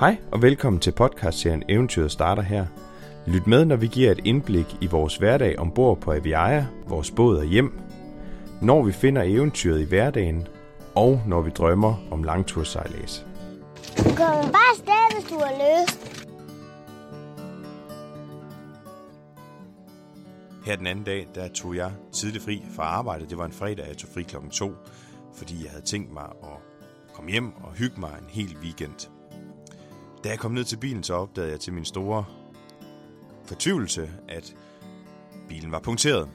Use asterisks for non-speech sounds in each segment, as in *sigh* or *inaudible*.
Hej og velkommen til podcastserien Eventyret starter her. Lyt med, når vi giver et indblik i vores hverdag ombord på Aviaja, vores båd og hjem, når vi finder eventyret i hverdagen, og når vi drømmer om langtursejlads. Du kan bare afsted, hvis du har lyst. Her den anden dag, der tog jeg tidligt fri fra arbejde. Det var en fredag, jeg tog fri klokken 2, fordi jeg havde tænkt mig at komme hjem og hygge mig en hel weekend. Da jeg kom ned til bilen, så opdagede jeg til min store fortvivlelse, at bilen var punkteret.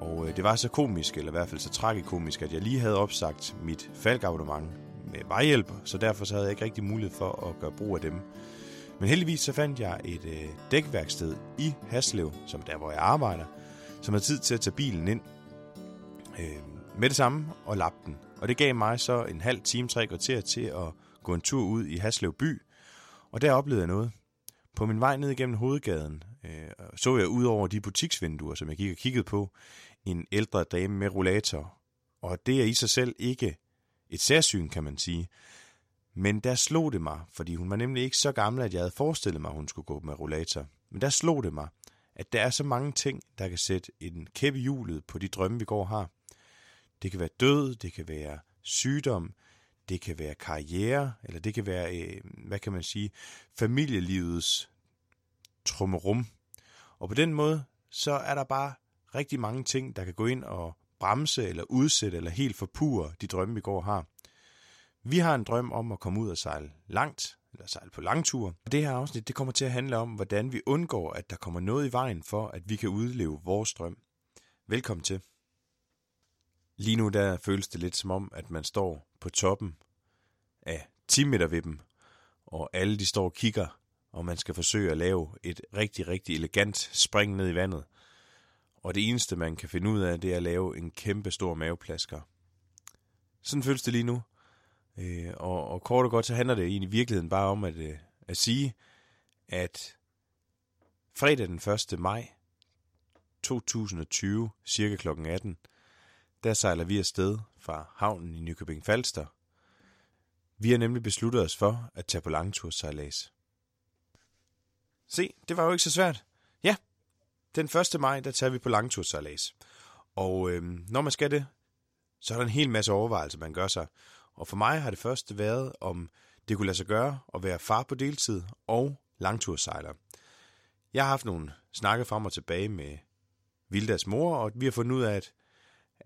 Og øh, det var så komisk, eller i hvert fald så tragikomisk, at jeg lige havde opsagt mit falkabonnement med vejhjælp, så derfor så havde jeg ikke rigtig mulighed for at gøre brug af dem. Men heldigvis så fandt jeg et øh, dækværksted i Haslev, som der hvor jeg arbejder, som havde tid til at tage bilen ind øh, med det samme og lappe den. Og det gav mig så en halv time, tre kvarter til at gå en tur ud i Haslev by, og der oplevede jeg noget. På min vej ned igennem hovedgaden øh, så jeg ud over de butiksvinduer, som jeg gik og kiggede på, en ældre dame med rollator. Og det er i sig selv ikke et særsyn, kan man sige. Men der slog det mig, fordi hun var nemlig ikke så gammel, at jeg havde forestillet mig, at hun skulle gå med rollator. Men der slog det mig, at der er så mange ting, der kan sætte en kæppe hjulet på de drømme, vi går og har. Det kan være død, det kan være sygdom, det kan være karriere, eller det kan være, øh, hvad kan man sige, familielivets trummerum. Og på den måde, så er der bare rigtig mange ting, der kan gå ind og bremse, eller udsætte, eller helt forpure de drømme, vi går og har. Vi har en drøm om at komme ud og sejle langt, eller sejle på langtur. Og det her afsnit, det kommer til at handle om, hvordan vi undgår, at der kommer noget i vejen for, at vi kan udleve vores drøm. Velkommen til. Lige nu der føles det lidt som om, at man står på toppen af 10 meter vippen, og alle de står og kigger, og man skal forsøge at lave et rigtig, rigtig elegant spring ned i vandet. Og det eneste, man kan finde ud af, det er at lave en kæmpe stor maveplasker. Sådan føles det lige nu. Øh, og, og kort og godt, så handler det egentlig i virkeligheden bare om at, øh, at sige, at fredag den 1. maj 2020, cirka kl. 18, der sejler vi afsted fra havnen i Nykøbing Falster. Vi har nemlig besluttet os for at tage på langturssejlads. Se, det var jo ikke så svært. Ja, den 1. maj, der tager vi på langturssejlads. Og øhm, når man skal det, så er der en hel masse overvejelser, man gør sig. Og for mig har det første været, om det kunne lade sig gøre at være far på deltid og langturssejler. Jeg har haft nogle snakke frem og tilbage med Vildas mor, og vi har fundet ud af, at,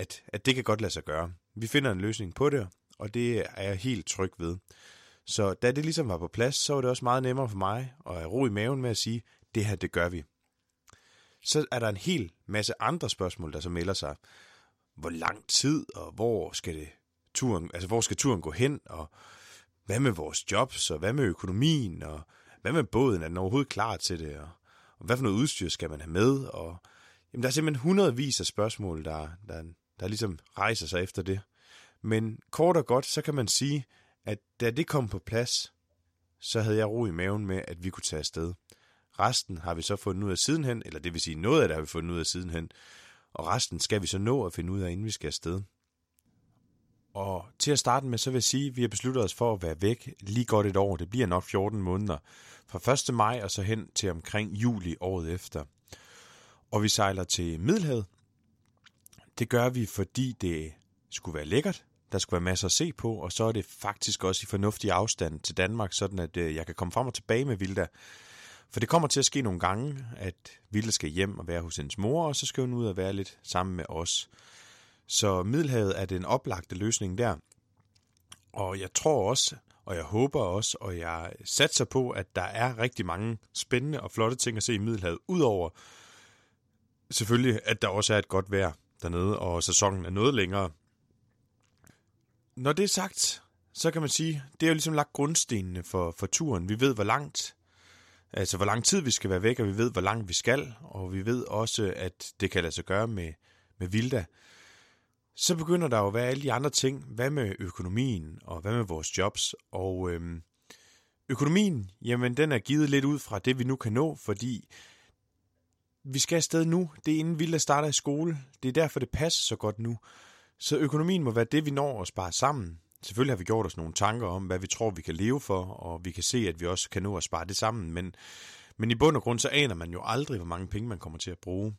at, at det kan godt lade sig gøre. Vi finder en løsning på det, og det er jeg helt tryg ved. Så da det ligesom var på plads, så var det også meget nemmere for mig at have ro i maven med at sige, det her, det gør vi. Så er der en hel masse andre spørgsmål, der så melder sig. Hvor lang tid, og hvor skal det turen, altså hvor skal turen gå hen, og hvad med vores jobs, og hvad med økonomien, og hvad med båden, er den overhovedet klar til det, og, og hvad for noget udstyr skal man have med, og jamen, der er simpelthen hundredvis af spørgsmål, der, der, der ligesom rejser sig efter det. Men kort og godt, så kan man sige, at da det kom på plads, så havde jeg ro i maven med, at vi kunne tage afsted. Resten har vi så fundet ud af sidenhen, eller det vil sige noget af det har vi fundet ud af sidenhen, og resten skal vi så nå at finde ud af, inden vi skal afsted. Og til at starte med, så vil jeg sige, at vi har besluttet os for at være væk lige godt et år. Det bliver nok 14 måneder. Fra 1. maj og så hen til omkring juli året efter. Og vi sejler til Middelhavet. Det gør vi, fordi det skulle være lækkert. Der skulle være masser at se på, og så er det faktisk også i fornuftig afstand til Danmark, sådan at øh, jeg kan komme frem og tilbage med Vilda. For det kommer til at ske nogle gange, at Vilda skal hjem og være hos hendes mor, og så skal hun ud og være lidt sammen med os. Så Middelhavet er den oplagte løsning der. Og jeg tror også, og jeg håber også, og jeg satser på, at der er rigtig mange spændende og flotte ting at se i Middelhavet, udover selvfølgelig, at der også er et godt vejr dernede, og sæsonen er noget længere. Når det er sagt, så kan man sige, det er jo ligesom lagt grundstenene for, for turen. Vi ved, hvor langt, altså hvor lang tid vi skal være væk, og vi ved, hvor langt vi skal, og vi ved også, at det kan lade sig gøre med, med Vilda. Så begynder der jo at være alle de andre ting. Hvad med økonomien, og hvad med vores jobs? Og øhm, økonomien, jamen den er givet lidt ud fra det, vi nu kan nå, fordi vi skal afsted nu. Det er inden Vilda starter i skole. Det er derfor, det passer så godt nu. Så økonomien må være det, vi når at spare sammen. Selvfølgelig har vi gjort os nogle tanker om, hvad vi tror, vi kan leve for, og vi kan se, at vi også kan nå at spare det sammen, men, men i bund og grund, så aner man jo aldrig, hvor mange penge man kommer til at bruge.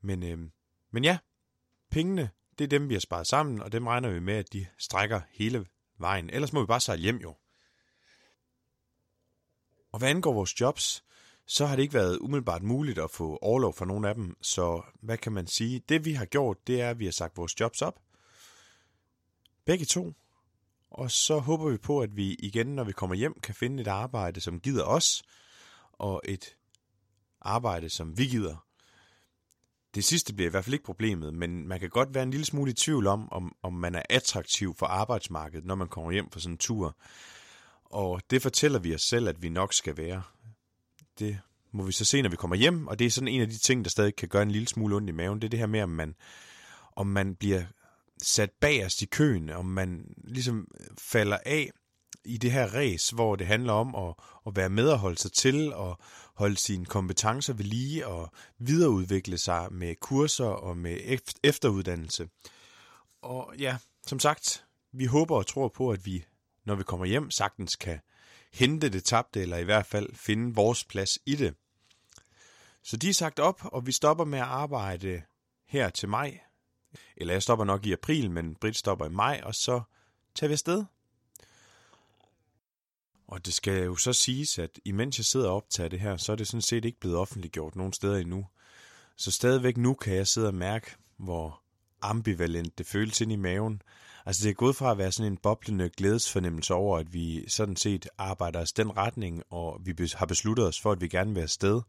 Men, øh, men ja, pengene, det er dem, vi har sparet sammen, og dem regner vi med, at de strækker hele vejen. Ellers må vi bare sejle hjem jo. Og hvad angår vores jobs, så har det ikke været umiddelbart muligt at få overlov for nogen af dem. Så hvad kan man sige? Det vi har gjort, det er, at vi har sagt vores jobs op. Begge to. Og så håber vi på, at vi igen, når vi kommer hjem, kan finde et arbejde, som gider os, og et arbejde, som vi gider. Det sidste bliver i hvert fald ikke problemet, men man kan godt være en lille smule i tvivl om, om, om man er attraktiv for arbejdsmarkedet, når man kommer hjem fra sådan en tur. Og det fortæller vi os selv, at vi nok skal være. Det må vi så se, når vi kommer hjem, og det er sådan en af de ting, der stadig kan gøre en lille smule ondt i maven. Det er det her med, om man, om man bliver sat bagerst i køen, om man ligesom falder af i det her race, hvor det handler om at, at være med og holde sig til, og holde sine kompetencer ved lige, og videreudvikle sig med kurser og med efteruddannelse. Og ja, som sagt, vi håber og tror på, at vi, når vi kommer hjem, sagtens kan hente det tabte, eller i hvert fald finde vores plads i det. Så de er sagt op, og vi stopper med at arbejde her til maj. Eller jeg stopper nok i april, men Britt stopper i maj, og så tager vi afsted. Og det skal jo så siges, at imens jeg sidder og optager det her, så er det sådan set ikke blevet offentliggjort nogen steder endnu. Så stadigvæk nu kan jeg sidde og mærke, hvor ambivalent det føles ind i maven. Altså det er gået fra at være sådan en boblende glædesfornemmelse over, at vi sådan set arbejder os den retning, og vi har besluttet os for, at vi gerne vil være afsted.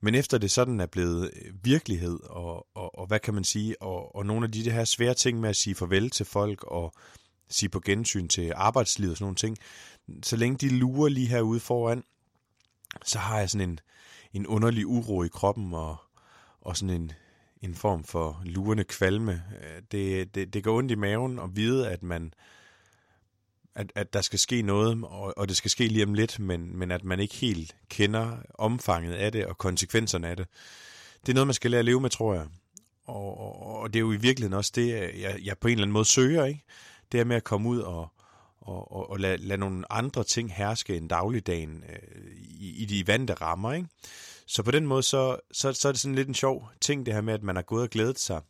Men efter det sådan er blevet øh, virkelighed, og, og, og hvad kan man sige, og, og nogle af de, de her svære ting med at sige farvel til folk, og sige på gensyn til arbejdslivet og sådan nogle ting, så længe de lurer lige herude foran, så har jeg sådan en, en underlig uro i kroppen, og, og sådan en, en form for lurende kvalme. Øh, det, det, det går ondt i maven at vide, at man at, at der skal ske noget, og, og det skal ske lige om lidt, men, men at man ikke helt kender omfanget af det og konsekvenserne af det. Det er noget, man skal lære at leve med, tror jeg. Og, og, og det er jo i virkeligheden også det, jeg, jeg på en eller anden måde søger, ikke? Det er med at komme ud og, og, og, og lade, lade nogle andre ting herske end dagligdagen øh, i, i de vante rammer, ikke? Så på den måde, så, så, så er det sådan lidt en sjov ting, det her med, at man har gået og glædet sig,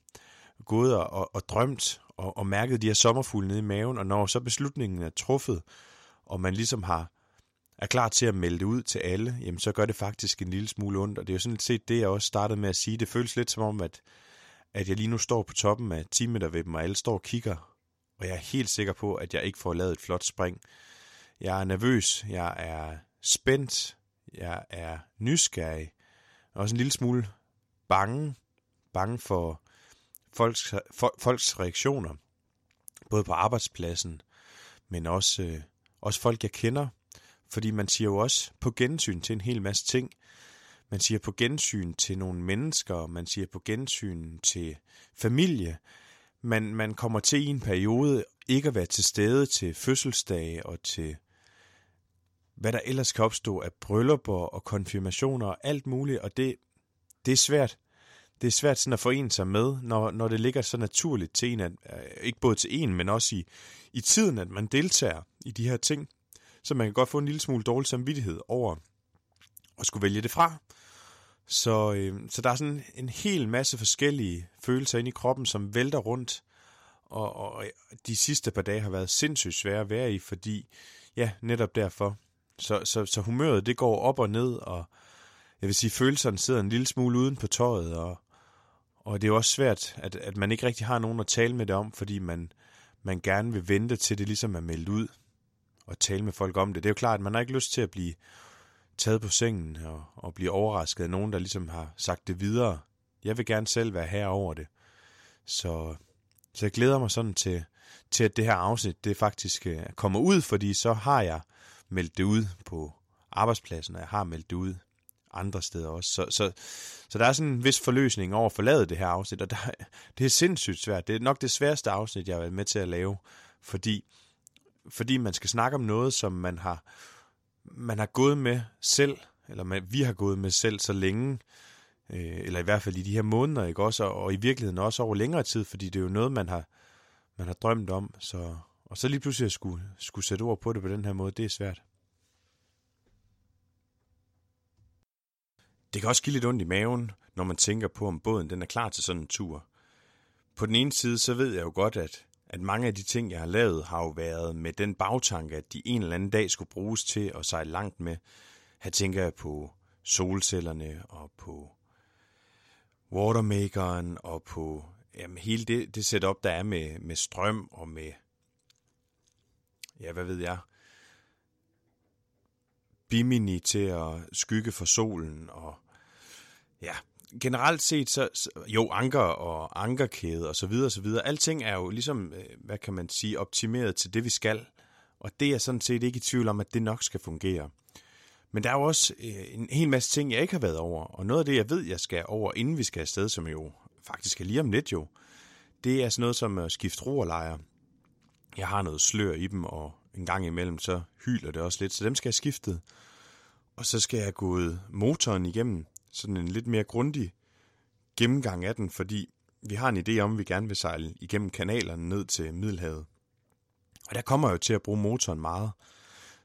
gået og, og, og drømt og, og mærket de her sommerfugle nede i maven, og når så beslutningen er truffet, og man ligesom har er klar til at melde det ud til alle, jamen så gør det faktisk en lille smule ondt, og det er jo sådan set det, jeg også startede med at sige. Det føles lidt som om, at, at jeg lige nu står på toppen af 10 meter ved dem, og alle står og kigger, og jeg er helt sikker på, at jeg ikke får lavet et flot spring. Jeg er nervøs, jeg er spændt, jeg er nysgerrig, og også en lille smule bange, bange for folks, folks reaktioner, både på arbejdspladsen, men også, øh, også folk, jeg kender. Fordi man siger jo også på gensyn til en hel masse ting. Man siger på gensyn til nogle mennesker, man siger på gensyn til familie. Man, man kommer til i en periode ikke at være til stede til fødselsdage og til hvad der ellers kan opstå af bryllupper og konfirmationer og alt muligt, og det, det er svært det er svært sådan at forene sig med, når, når det ligger så naturligt til en, at, øh, ikke både til en, men også i, i tiden, at man deltager i de her ting, så man kan godt få en lille smule dårlig samvittighed over at skulle vælge det fra. Så, øh, så der er sådan en hel masse forskellige følelser inde i kroppen, som vælter rundt, og, og de sidste par dage har været sindssygt svære at være i, fordi, ja, netop derfor. Så, så, så humøret, det går op og ned, og jeg vil sige, følelserne sidder en lille smule uden på tøjet, og, og det er jo også svært, at, at man ikke rigtig har nogen at tale med det om, fordi man, man gerne vil vente til det ligesom er meldt ud og tale med folk om det. Det er jo klart, at man har ikke lyst til at blive taget på sengen og, og blive overrasket af nogen, der ligesom har sagt det videre. Jeg vil gerne selv være her over det. Så, så jeg glæder mig sådan til, til, at det her afsnit det faktisk øh, kommer ud, fordi så har jeg meldt det ud på arbejdspladsen, og jeg har meldt det ud andre steder også. Så, så, så der er sådan en vis forløsning over at forlade det her afsnit, og der, *laughs* det er sindssygt svært. Det er nok det sværeste afsnit, jeg har været med til at lave, fordi, fordi man skal snakke om noget, som man har, man har gået med selv, eller man, vi har gået med selv så længe, øh, eller i hvert fald i de her måneder, ikke også, og, og i virkeligheden også over længere tid, fordi det er jo noget, man har, man har drømt om, så og så lige pludselig at skulle, skulle sætte ord på det på den her måde, det er svært. Det kan også give lidt ondt i maven, når man tænker på, om båden den er klar til sådan en tur. På den ene side, så ved jeg jo godt, at, at mange af de ting, jeg har lavet, har jo været med den bagtanke, at de en eller anden dag skulle bruges til at sejle langt med. Her tænker jeg på solcellerne og på watermakeren og på jamen, hele det, det setup, der er med, med strøm og med, ja, hvad ved jeg, bimini til at skygge for solen og ja, generelt set, så, jo, anker og ankerkæde og så videre og så videre, alting er jo ligesom, øh, hvad kan man sige, optimeret til det, vi skal, og det er sådan set ikke i tvivl om, at det nok skal fungere. Men der er jo også øh, en hel masse ting, jeg ikke har været over, og noget af det, jeg ved, jeg skal over, inden vi skal afsted, som jo faktisk er lige om lidt jo, det er sådan noget som øh, at skifte roerlejer. Jeg har noget slør i dem, og en gang imellem, så hyler det også lidt, så dem skal jeg skifte. Og så skal jeg gå motoren igennem, sådan en lidt mere grundig gennemgang af den, fordi vi har en idé om, at vi gerne vil sejle igennem kanalerne ned til Middelhavet. Og der kommer jeg jo til at bruge motoren meget.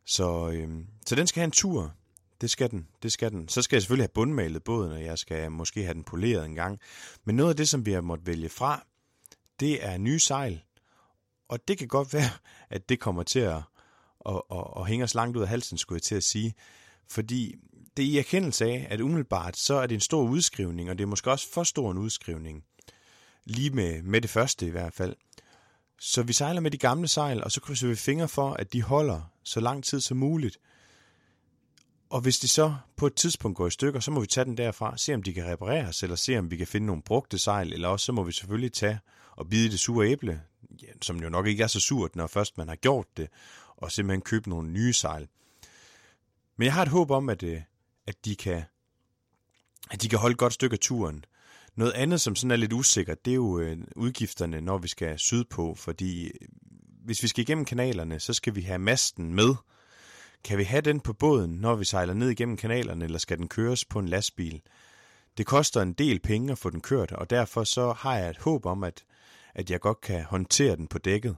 Så, øhm, så den skal have en tur. Det skal den, det skal den. Så skal jeg selvfølgelig have bundmalet båden, og jeg skal måske have den poleret en gang. Men noget af det, som vi har måttet vælge fra, det er nye sejl. Og det kan godt *laughs* være, at det kommer til at, at, at, at hænge os langt ud af halsen, skulle jeg til at sige. Fordi det er i erkendelse af, at umiddelbart så er det en stor udskrivning, og det er måske også for stor en udskrivning. Lige med, med det første i hvert fald. Så vi sejler med de gamle sejl, og så krydser vi fingre for, at de holder så lang tid som muligt. Og hvis de så på et tidspunkt går i stykker, så må vi tage den derfra, se om de kan repareres, eller se om vi kan finde nogle brugte sejl, eller også så må vi selvfølgelig tage og bide det sure æble, som jo nok ikke er så surt, når først man har gjort det, og simpelthen købe nogle nye sejl. Men jeg har et håb om, at, øh, at, de, kan, at de kan holde et godt stykke af turen. Noget andet, som sådan er lidt usikkert, det er jo øh, udgifterne, når vi skal sydpå, fordi øh, hvis vi skal igennem kanalerne, så skal vi have masten med. Kan vi have den på båden, når vi sejler ned igennem kanalerne, eller skal den køres på en lastbil? Det koster en del penge at få den kørt, og derfor så har jeg et håb om, at, at jeg godt kan håndtere den på dækket.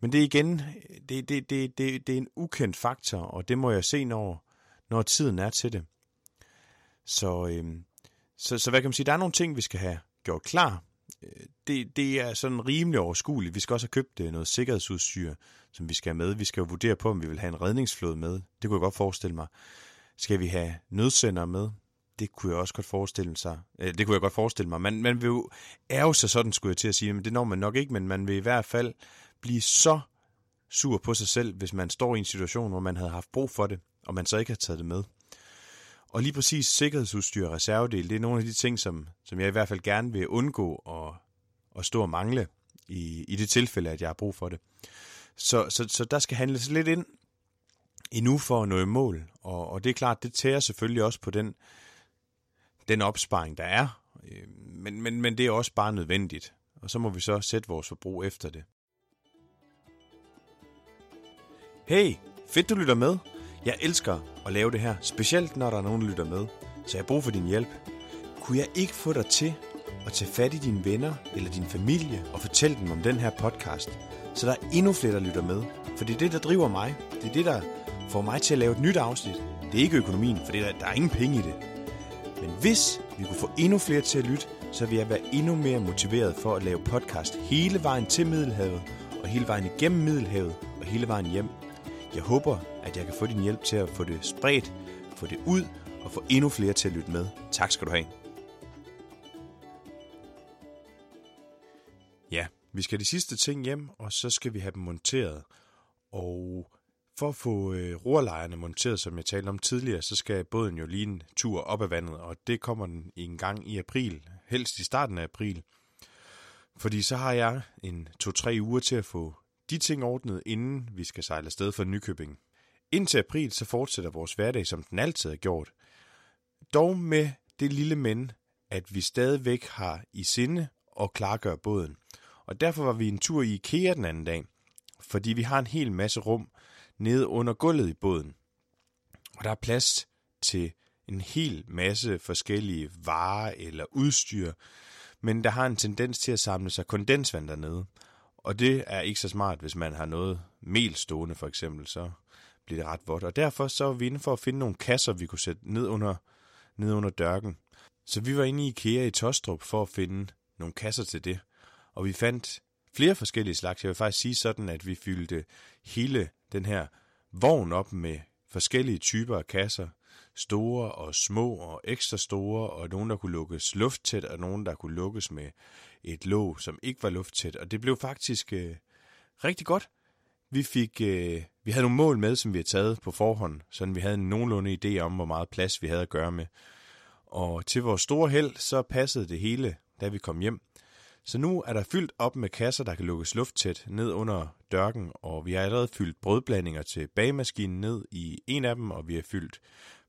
Men det er igen, det, det, det, det, det er en ukendt faktor, og det må jeg se, når, når tiden er til det. Så, øhm, så, så hvad kan man sige, der er nogle ting, vi skal have gjort klar. Øh, det, det er sådan rimelig overskueligt. Vi skal også have købt øh, noget sikkerhedsudstyr, som vi skal have med. Vi skal jo vurdere på, om vi vil have en redningsflåde med. Det kunne jeg godt forestille mig. Skal vi have nødsender med? Det kunne jeg også godt forestille sig. Øh, det kunne jeg godt forestille mig. Man, man vil jo ærge sig sådan, skulle jeg til at sige, men det når man nok ikke, men man vil i hvert fald blive så sur på sig selv, hvis man står i en situation, hvor man havde haft brug for det, og man så ikke har taget det med. Og lige præcis sikkerhedsudstyr og reservedel, det er nogle af de ting, som, som jeg i hvert fald gerne vil undgå at, at stå og mangle i, i det tilfælde, at jeg har brug for det. Så, så, så der skal handles lidt ind endnu for at nå i mål. Og, og det er klart, det tærer selvfølgelig også på den, den opsparing, der er. Øh, men, men, men det er også bare nødvendigt. Og så må vi så sætte vores forbrug efter det. Hey, fedt du lytter med. Jeg elsker at lave det her, specielt når der er nogen, der lytter med. Så jeg har brug for din hjælp. Kunne jeg ikke få dig til at tage fat i dine venner eller din familie og fortælle dem om den her podcast, så der er endnu flere, der lytter med. For det er det, der driver mig. Det er det, der får mig til at lave et nyt afsnit. Det er ikke økonomien, for det der, der er ingen penge i det. Men hvis vi kunne få endnu flere til at lytte, så vil jeg være endnu mere motiveret for at lave podcast hele vejen til Middelhavet, og hele vejen igennem Middelhavet, og hele vejen hjem. Jeg håber, at jeg kan få din hjælp til at få det spredt, få det ud og få endnu flere til at lytte med. Tak skal du have. Ja, vi skal de sidste ting hjem, og så skal vi have dem monteret. Og for at få øh, rorlejerne monteret, som jeg talte om tidligere, så skal båden jo lige en tur op ad vandet, og det kommer den en gang i april, helst i starten af april. Fordi så har jeg en to-tre uger til at få de ting ordnet, inden vi skal sejle afsted for Nykøbing. Indtil april så fortsætter vores hverdag, som den altid har gjort. Dog med det lille men, at vi stadigvæk har i sinde og klargør båden. Og derfor var vi en tur i IKEA den anden dag, fordi vi har en hel masse rum nede under gulvet i båden. Og der er plads til en hel masse forskellige varer eller udstyr, men der har en tendens til at samle sig kondensvand dernede. Og det er ikke så smart, hvis man har noget mel stående for eksempel, så blev det ret vådt. Og derfor så var vi inde for at finde nogle kasser, vi kunne sætte ned under, ned under dørken. Så vi var inde i IKEA i Tostrup for at finde nogle kasser til det. Og vi fandt flere forskellige slags. Jeg vil faktisk sige sådan, at vi fyldte hele den her vogn op med forskellige typer af kasser. Store og små og ekstra store, og nogle, der kunne lukkes lufttæt, og nogle, der kunne lukkes med et låg, som ikke var lufttæt. Og det blev faktisk øh, rigtig godt. Vi fik, øh, vi havde nogle mål med, som vi havde taget på forhånd, så vi havde en nogenlunde idé om, hvor meget plads vi havde at gøre med. Og til vores store held, så passede det hele, da vi kom hjem. Så nu er der fyldt op med kasser, der kan lukkes lufttæt ned under dørken, og vi har allerede fyldt brødblandinger til bagemaskinen ned i en af dem, og vi har fyldt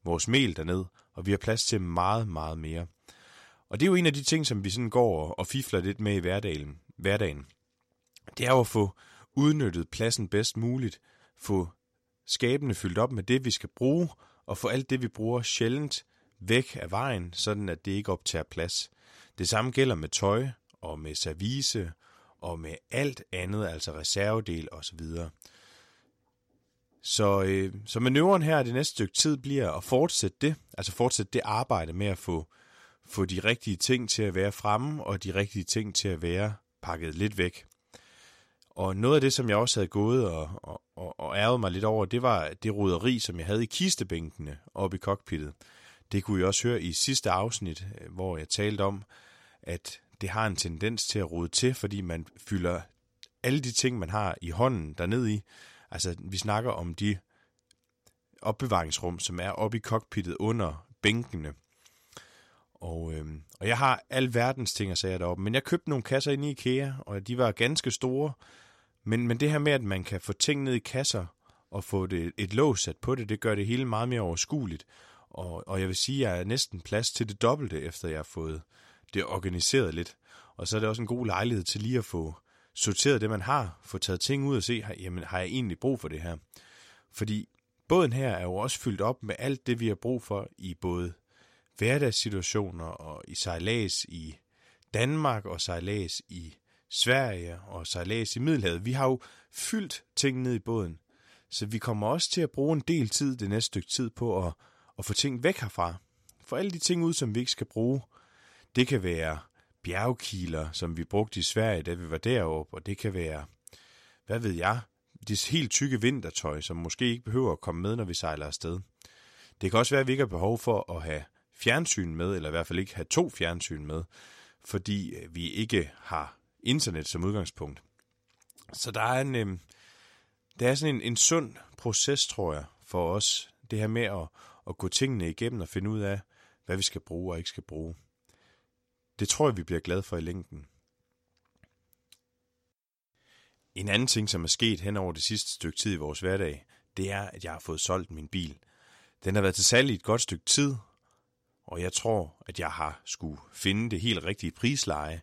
vores mel derned, og vi har plads til meget, meget mere. Og det er jo en af de ting, som vi sådan går og fifler lidt med i hverdagen. hverdagen. Det er jo at få udnyttet pladsen bedst muligt, få skabene fyldt op med det, vi skal bruge, og få alt det, vi bruger sjældent væk af vejen, sådan at det ikke optager plads. Det samme gælder med tøj og med service og med alt andet, altså reservedel osv. Så, øh, så manøvren her det næste stykke tid bliver at fortsætte det, altså fortsætte det arbejde med at få, få de rigtige ting til at være fremme, og de rigtige ting til at være pakket lidt væk. Og noget af det, som jeg også havde gået og, og, og, og ærget mig lidt over, det var det roderi, som jeg havde i kistebænkene oppe i cockpittet. Det kunne I også høre i sidste afsnit, øh, hvor jeg talte om, at det har en tendens til at rode til, fordi man fylder alle de ting, man har i hånden dernede i. Altså, vi snakker om de opbevaringsrum, som er oppe i cockpittet under bænkene. Og, øh, og jeg har al verdens ting at sige deroppe, men jeg købte nogle kasser ind i IKEA, og de var ganske store. Men, men det her med, at man kan få ting ned i kasser og få det, et lås sat på det, det gør det hele meget mere overskueligt. Og, og jeg vil sige, at jeg er næsten plads til det dobbelte, efter jeg har fået det organiseret lidt. Og så er det også en god lejlighed til lige at få sorteret det, man har, få taget ting ud og se, jamen har jeg egentlig brug for det her? Fordi båden her er jo også fyldt op med alt det, vi har brug for i både hverdagssituationer og i sejlads i Danmark og sejlads i Sverige og sejlads i Middelhavet. Vi har jo fyldt ting ned i båden, så vi kommer også til at bruge en del tid det næste stykke tid på at, at få ting væk herfra. For alle de ting ud, som vi ikke skal bruge. Det kan være bjergkiler, som vi brugte i Sverige, da vi var deroppe, og det kan være, hvad ved jeg, det helt tykke vintertøj, som måske ikke behøver at komme med, når vi sejler afsted. Det kan også være, at vi ikke har behov for at have fjernsyn med, eller i hvert fald ikke have to fjernsyn med, fordi øh, vi ikke har internet som udgangspunkt. Så der er en, øh, der er sådan en, en sund proces, tror jeg, for os, det her med at, at gå tingene igennem og finde ud af, hvad vi skal bruge og ikke skal bruge. Det tror jeg, vi bliver glade for i længden. En anden ting, som er sket hen over det sidste stykke tid i vores hverdag, det er, at jeg har fået solgt min bil. Den har været til salg i et godt stykke tid, og jeg tror, at jeg har skulle finde det helt rigtige prisleje.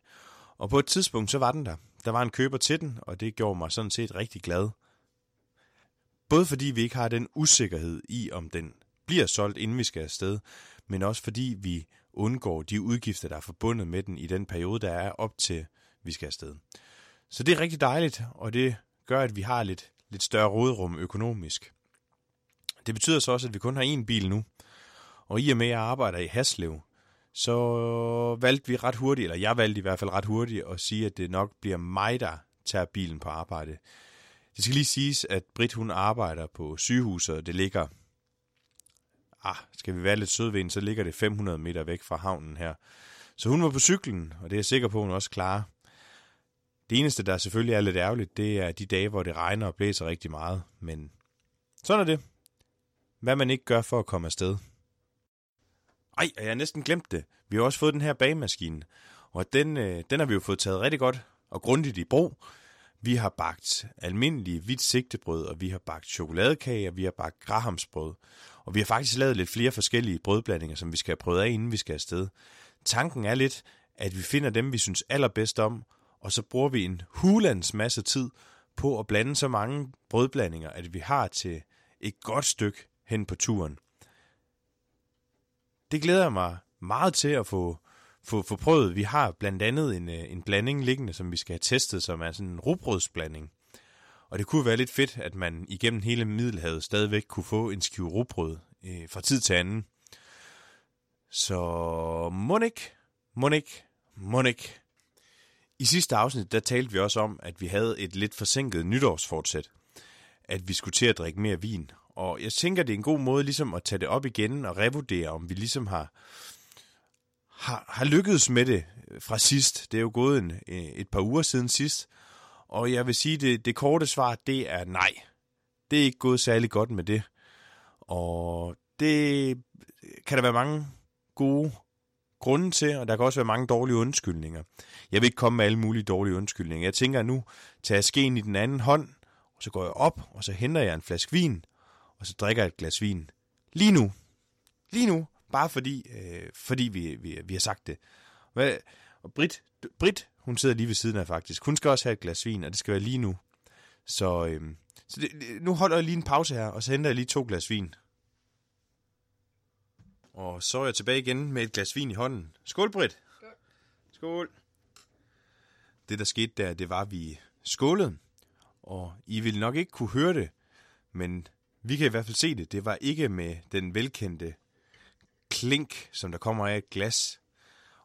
Og på et tidspunkt, så var den der. Der var en køber til den, og det gjorde mig sådan set rigtig glad. Både fordi vi ikke har den usikkerhed i, om den bliver solgt, inden vi skal afsted, men også fordi vi undgår de udgifter, der er forbundet med den i den periode, der er op til, vi skal afsted. Så det er rigtig dejligt, og det gør, at vi har lidt, lidt større rådrum økonomisk. Det betyder så også, at vi kun har én bil nu, og i og med, at jeg arbejder i Haslev, så valgte vi ret hurtigt, eller jeg valgte i hvert fald ret hurtigt, at sige, at det nok bliver mig, der tager bilen på arbejde. Det skal lige siges, at Britt hun arbejder på sygehuset, og det ligger, ah, skal vi være lidt søde så ligger det 500 meter væk fra havnen her. Så hun var på cyklen, og det er jeg sikker på, at hun også klarer. Det eneste, der selvfølgelig er lidt ærgerligt, det er de dage, hvor det regner og blæser rigtig meget. Men sådan er det. Hvad man ikke gør for at komme afsted. Ej, jeg har næsten glemt det. Vi har også fået den her bagemaskine, og den, øh, den har vi jo fået taget rigtig godt og grundigt i brug. Vi har bagt almindelige hvidt sigtebrød, og vi har bagt chokoladekage, og vi har bagt grahamsbrød. Og vi har faktisk lavet lidt flere forskellige brødblandinger, som vi skal have prøvet af, inden vi skal afsted. Tanken er lidt, at vi finder dem, vi synes allerbedst om, og så bruger vi en hulands masse tid på at blande så mange brødblandinger, at vi har til et godt stykke hen på turen det glæder jeg mig meget til at få, få, få prøvet. Vi har blandt andet en, øh, en blanding liggende, som vi skal have testet, som er sådan en rugbrødsblanding. Og det kunne være lidt fedt, at man igennem hele Middelhavet stadigvæk kunne få en skive rugbrød øh, fra tid til anden. Så Monik, Monik, Monik. I sidste afsnit, der talte vi også om, at vi havde et lidt forsinket nytårsfortsæt. At vi skulle til at drikke mere vin. Og jeg tænker, det er en god måde ligesom at tage det op igen og revurdere, om vi ligesom har, har, har lykkedes med det øh, fra sidst. Det er jo gået en, øh, et par uger siden sidst. Og jeg vil sige, det, det korte svar, det er nej. Det er ikke gået særlig godt med det. Og det kan der være mange gode grunde til, og der kan også være mange dårlige undskyldninger. Jeg vil ikke komme med alle mulige dårlige undskyldninger. Jeg tænker nu, tager skeen i den anden hånd, og så går jeg op, og så henter jeg en flaske vin, og så drikker jeg et glas vin. Lige nu. Lige nu. Bare fordi, øh, fordi vi, vi, vi har sagt det. Hvad? Og Brit, Brit, hun sidder lige ved siden af faktisk. Hun skal også have et glas vin, og det skal være lige nu. Så, øh, så det, nu holder jeg lige en pause her, og så henter jeg lige to glas vin. Og så er jeg tilbage igen med et glas vin i hånden. Skål, Britt. Skål. Skål. Det, der skete der, det var, at vi skålede. Og I vil nok ikke kunne høre det, men vi kan i hvert fald se det. Det var ikke med den velkendte klink, som der kommer af et glas.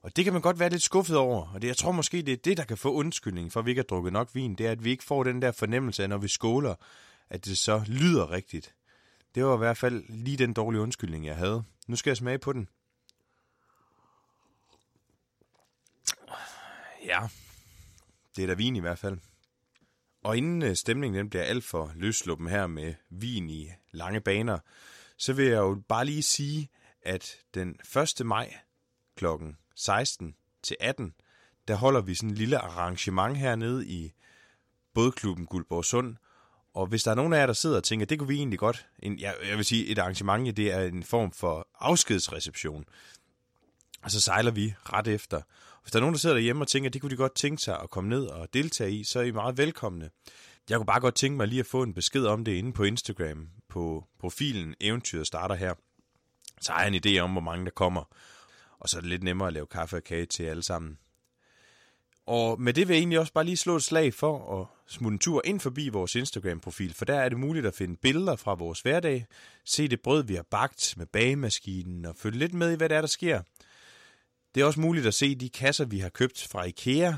Og det kan man godt være lidt skuffet over, og det, jeg tror måske, det er det, der kan få undskyldning for, at vi ikke har drukket nok vin. Det er, at vi ikke får den der fornemmelse af, når vi skåler, at det så lyder rigtigt. Det var i hvert fald lige den dårlige undskyldning, jeg havde. Nu skal jeg smage på den. Ja, det er da vin i hvert fald. Og inden øh, stemningen den bliver alt for løsluppen her med vin i lange baner, så vil jeg jo bare lige sige, at den 1. maj kl. 16 til 18, der holder vi sådan en lille arrangement hernede i bådklubben Guldborg Sund, og hvis der er nogen af jer, der sidder og tænker, det kunne vi egentlig godt, en, jeg, jeg vil sige, et arrangement, det er en form for afskedsreception. Og så sejler vi ret efter. Hvis der er nogen, der sidder derhjemme og tænker, det kunne de godt tænke sig at komme ned og deltage i, så er I meget velkomne. Jeg kunne bare godt tænke mig lige at få en besked om det inde på Instagram, på profilen Eventyret starter her. Så har jeg en idé om, hvor mange der kommer. Og så er det lidt nemmere at lave kaffe og kage til alle sammen. Og med det vil jeg egentlig også bare lige slå et slag for at smutte en tur ind forbi vores Instagram-profil, for der er det muligt at finde billeder fra vores hverdag, se det brød, vi har bagt med bagemaskinen og følge lidt med i, hvad der er, der sker. Det er også muligt at se de kasser, vi har købt fra IKEA,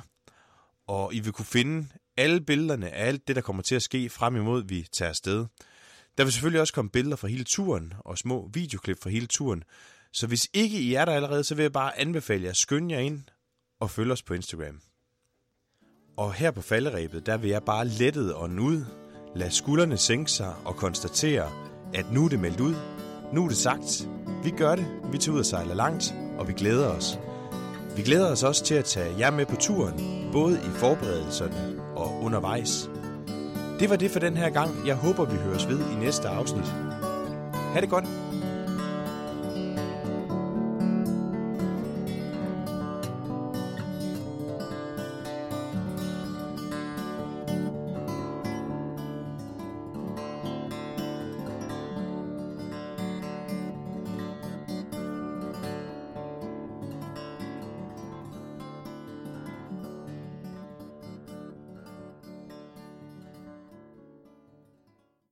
og I vil kunne finde alle billederne af alt det, der kommer til at ske frem imod, vi tager afsted. Der vil selvfølgelig også komme billeder fra hele turen og små videoklip fra hele turen, så hvis ikke I er der allerede, så vil jeg bare anbefale jer at skynde jer ind og følge os på Instagram. Og her på falderæbet, der vil jeg bare lettet og ud, lade skuldrene sænke sig og konstatere, at nu er det meldt ud. Nu er det sagt. Vi gør det. Vi tager ud og sejler langt, og vi glæder os. Vi glæder os også til at tage jer med på turen, både i forberedelserne og undervejs. Det var det for den her gang. Jeg håber, vi høres ved i næste afsnit. Ha' det godt.